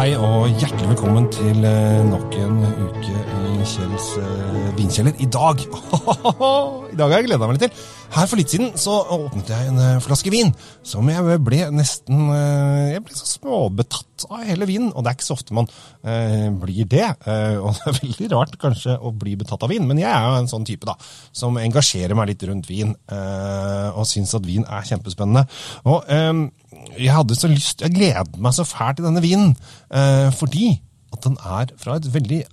Hei og hjertelig velkommen til eh, nok en uke i Kjells eh, vinkjeller. I dag I dag har jeg gleda meg litt til. Her for litt siden så åpnet jeg en eh, flaske vin som jeg ble nesten Jeg ble så småbetatt av hele vinen. Og det er ikke så ofte man blir det. Og det er veldig rart kanskje å bli betatt av vin, men jeg er jo en sånn type da, som engasjerer meg litt rundt vin. og syns at vin er kjempespennende. Og jeg hadde så lyst, jeg gleder meg så fælt til denne vinen, eh, fordi at den er fra et veldig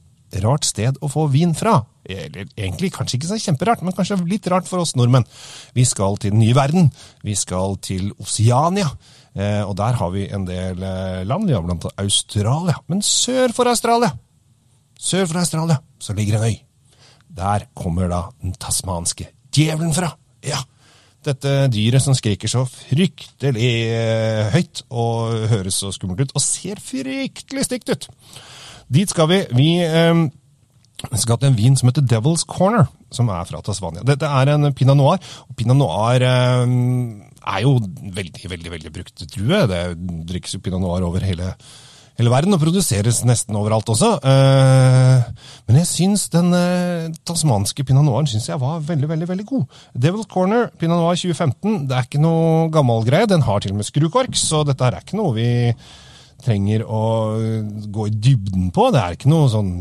rart sted å få vin fra. Eller egentlig kanskje ikke så kjemperart, men kanskje litt rart for oss nordmenn. Vi skal til den nye verden. Vi skal til Oseania. Eh, og der har vi en del eh, land. Vi har blant annet Australia. Men sør for Australia, sør for Australia, så ligger en øy. Der kommer da den tasmanske djevelen fra. Ja, dette dyret som skriker så fryktelig eh, høyt og høres så skummelt ut, og ser fryktelig stygt ut. Dit skal vi. Vi eh, skal til en vin som heter Devil's Corner, som er fra Tasmania. Dette er en pinot noir, og pinot noir eh, er jo veldig, veldig veldig brukt drue. Det drikkes jo pinot noir over hele, hele verden, og produseres nesten overalt også. Eh, men jeg syns den eh, tasmanske pinot noiren synes jeg var veldig veldig, veldig god. Devil's Corner pinot noir 2015, det er ikke noe gammel greie. Den har til og med skrukork, så dette her er ikke noe vi trenger å gå i dybden på. Det er ikke noe sånn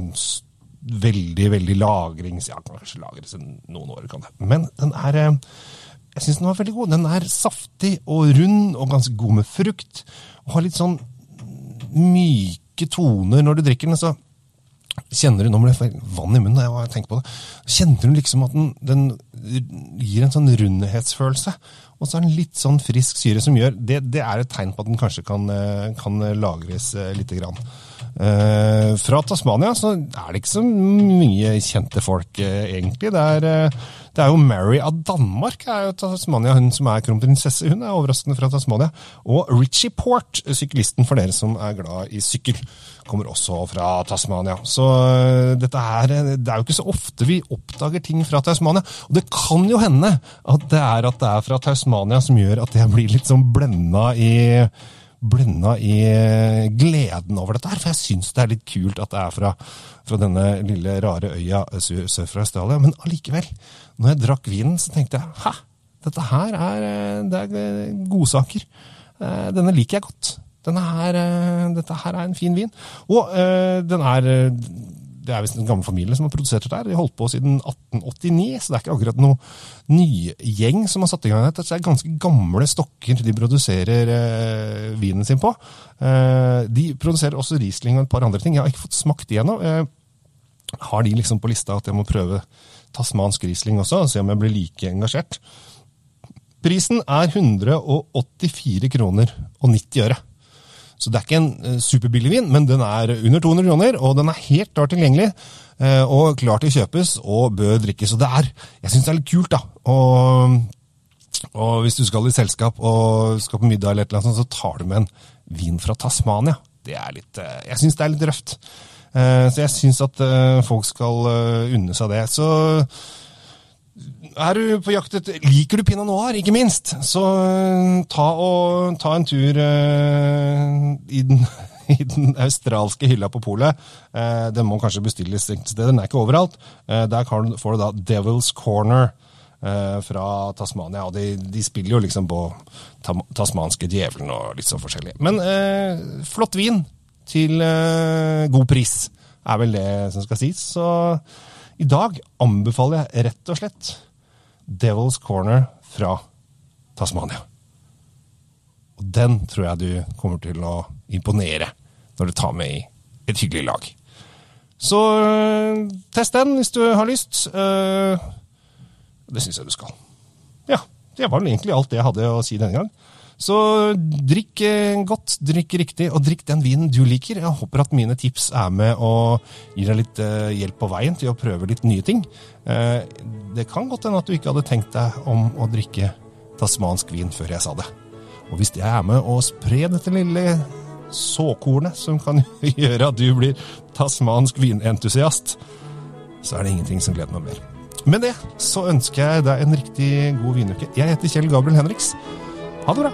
veldig, veldig lagrings... Ja, kanskje lagres noen år, kan det. Men den er eh, Jeg syns den var veldig god. Den er saftig og rund og ganske god med frukt. Og har litt sånn myke toner når du drikker den. så Kjenner du, Nå ble det vann i munnen da jeg tenker på det. Kjenner du liksom at den, den gir en sånn rundhetsfølelse? Og så er den litt sånn frisk syre som gjør Det, det er et tegn på at den kanskje kan, eh, kan lagres eh, lite grann. Eh, fra Tasmania så er det ikke så mye kjente folk, uh, egentlig. Det er, uh, det er jo Mary av Danmark, er jo Tasmania, hun som er kronprinsesse. Hun er overraskende fra Tasmania. Og Richie Port, syklisten for dere som er glad i sykkel, kommer også fra Tasmania. Så dette her, det er jo ikke så ofte vi oppdager ting fra Tasmania. Og det kan jo hende at det er at det er fra Tasmania som gjør at jeg blir litt sånn blenda i blenda i øh, gleden over dette her, for jeg syns det er litt kult at det er fra, fra denne lille, rare øya sør, for Australia. Men allikevel, når jeg drakk vinen, så tenkte jeg hæ, dette her er, øh, det er øh, godsaker. Eh, Denne liker jeg godt. Denne her, eh, dette her er en fin vin. Og eh, den er eh, Det er visst en gammel familie som har produsert dette. De har holdt på siden 1889, så det er ikke akkurat noen nygjeng som har satt i gang dette. Det er ganske gamle stokker de produserer eh, vinen sin på. Eh, de produserer også Riesling og et par andre ting. Jeg har ikke fått smakt de ennå. Eh, har de liksom på lista at jeg må prøve tasmansk Riesling også, og se om jeg blir like engasjert. Prisen er 184 kroner og 90 øre. Så det er ikke en eh, superbillig vin, men den er under 200 kroner, og den er helt klart tilgjengelig. eh, Og klar til å kjøpes og bør drikkes. Og det er, jeg syns det er litt kult, da. Og, og hvis du skal i selskap og skal på middag, eller annet sånt, så tar du med en vin fra Tasmania. Det er litt, eh, jeg syns det er litt røft. Så jeg syns at folk skal unne seg det. Så er du på jakt etter Liker du pinot noir, ikke minst, så øh, ta, og, ta en tur uh, i, den, i den australske hylla på polet. Eh, den må kanskje bestilles enkelte steder, den er ikke overalt. Eh, der får du da Devil's Corner eh, fra Tasmania. og de, de spiller jo liksom på tam, tasmanske djevelen og litt så forskjellig. Men eh, flott vin til eh, god pris er vel det som skal sies. Så i dag anbefaler jeg rett og slett Devil's Corner fra Tasmania. Og den tror jeg du kommer til å imponere når du tar med i et hyggelig lag. Så øh, test den hvis du har lyst. Øh, det syns jeg du skal. Ja, det var egentlig alt det jeg hadde å si denne gang. Så drikk eh, godt, drikk riktig, og drikk den vinen du liker. Jeg håper at mine tips er med og gir deg litt eh, hjelp på veien til å prøve litt nye ting. Det kan godt hende at du ikke hadde tenkt deg om å drikke tasmansk vin før jeg sa det. Og hvis jeg er med å spre dette lille såkornet som kan gjøre at du blir tasmansk vinentusiast, så er det ingenting som gleder meg mer. Med det så ønsker jeg deg en riktig god vinuke. Jeg heter Kjell Gabriel Henriks. Ha det bra!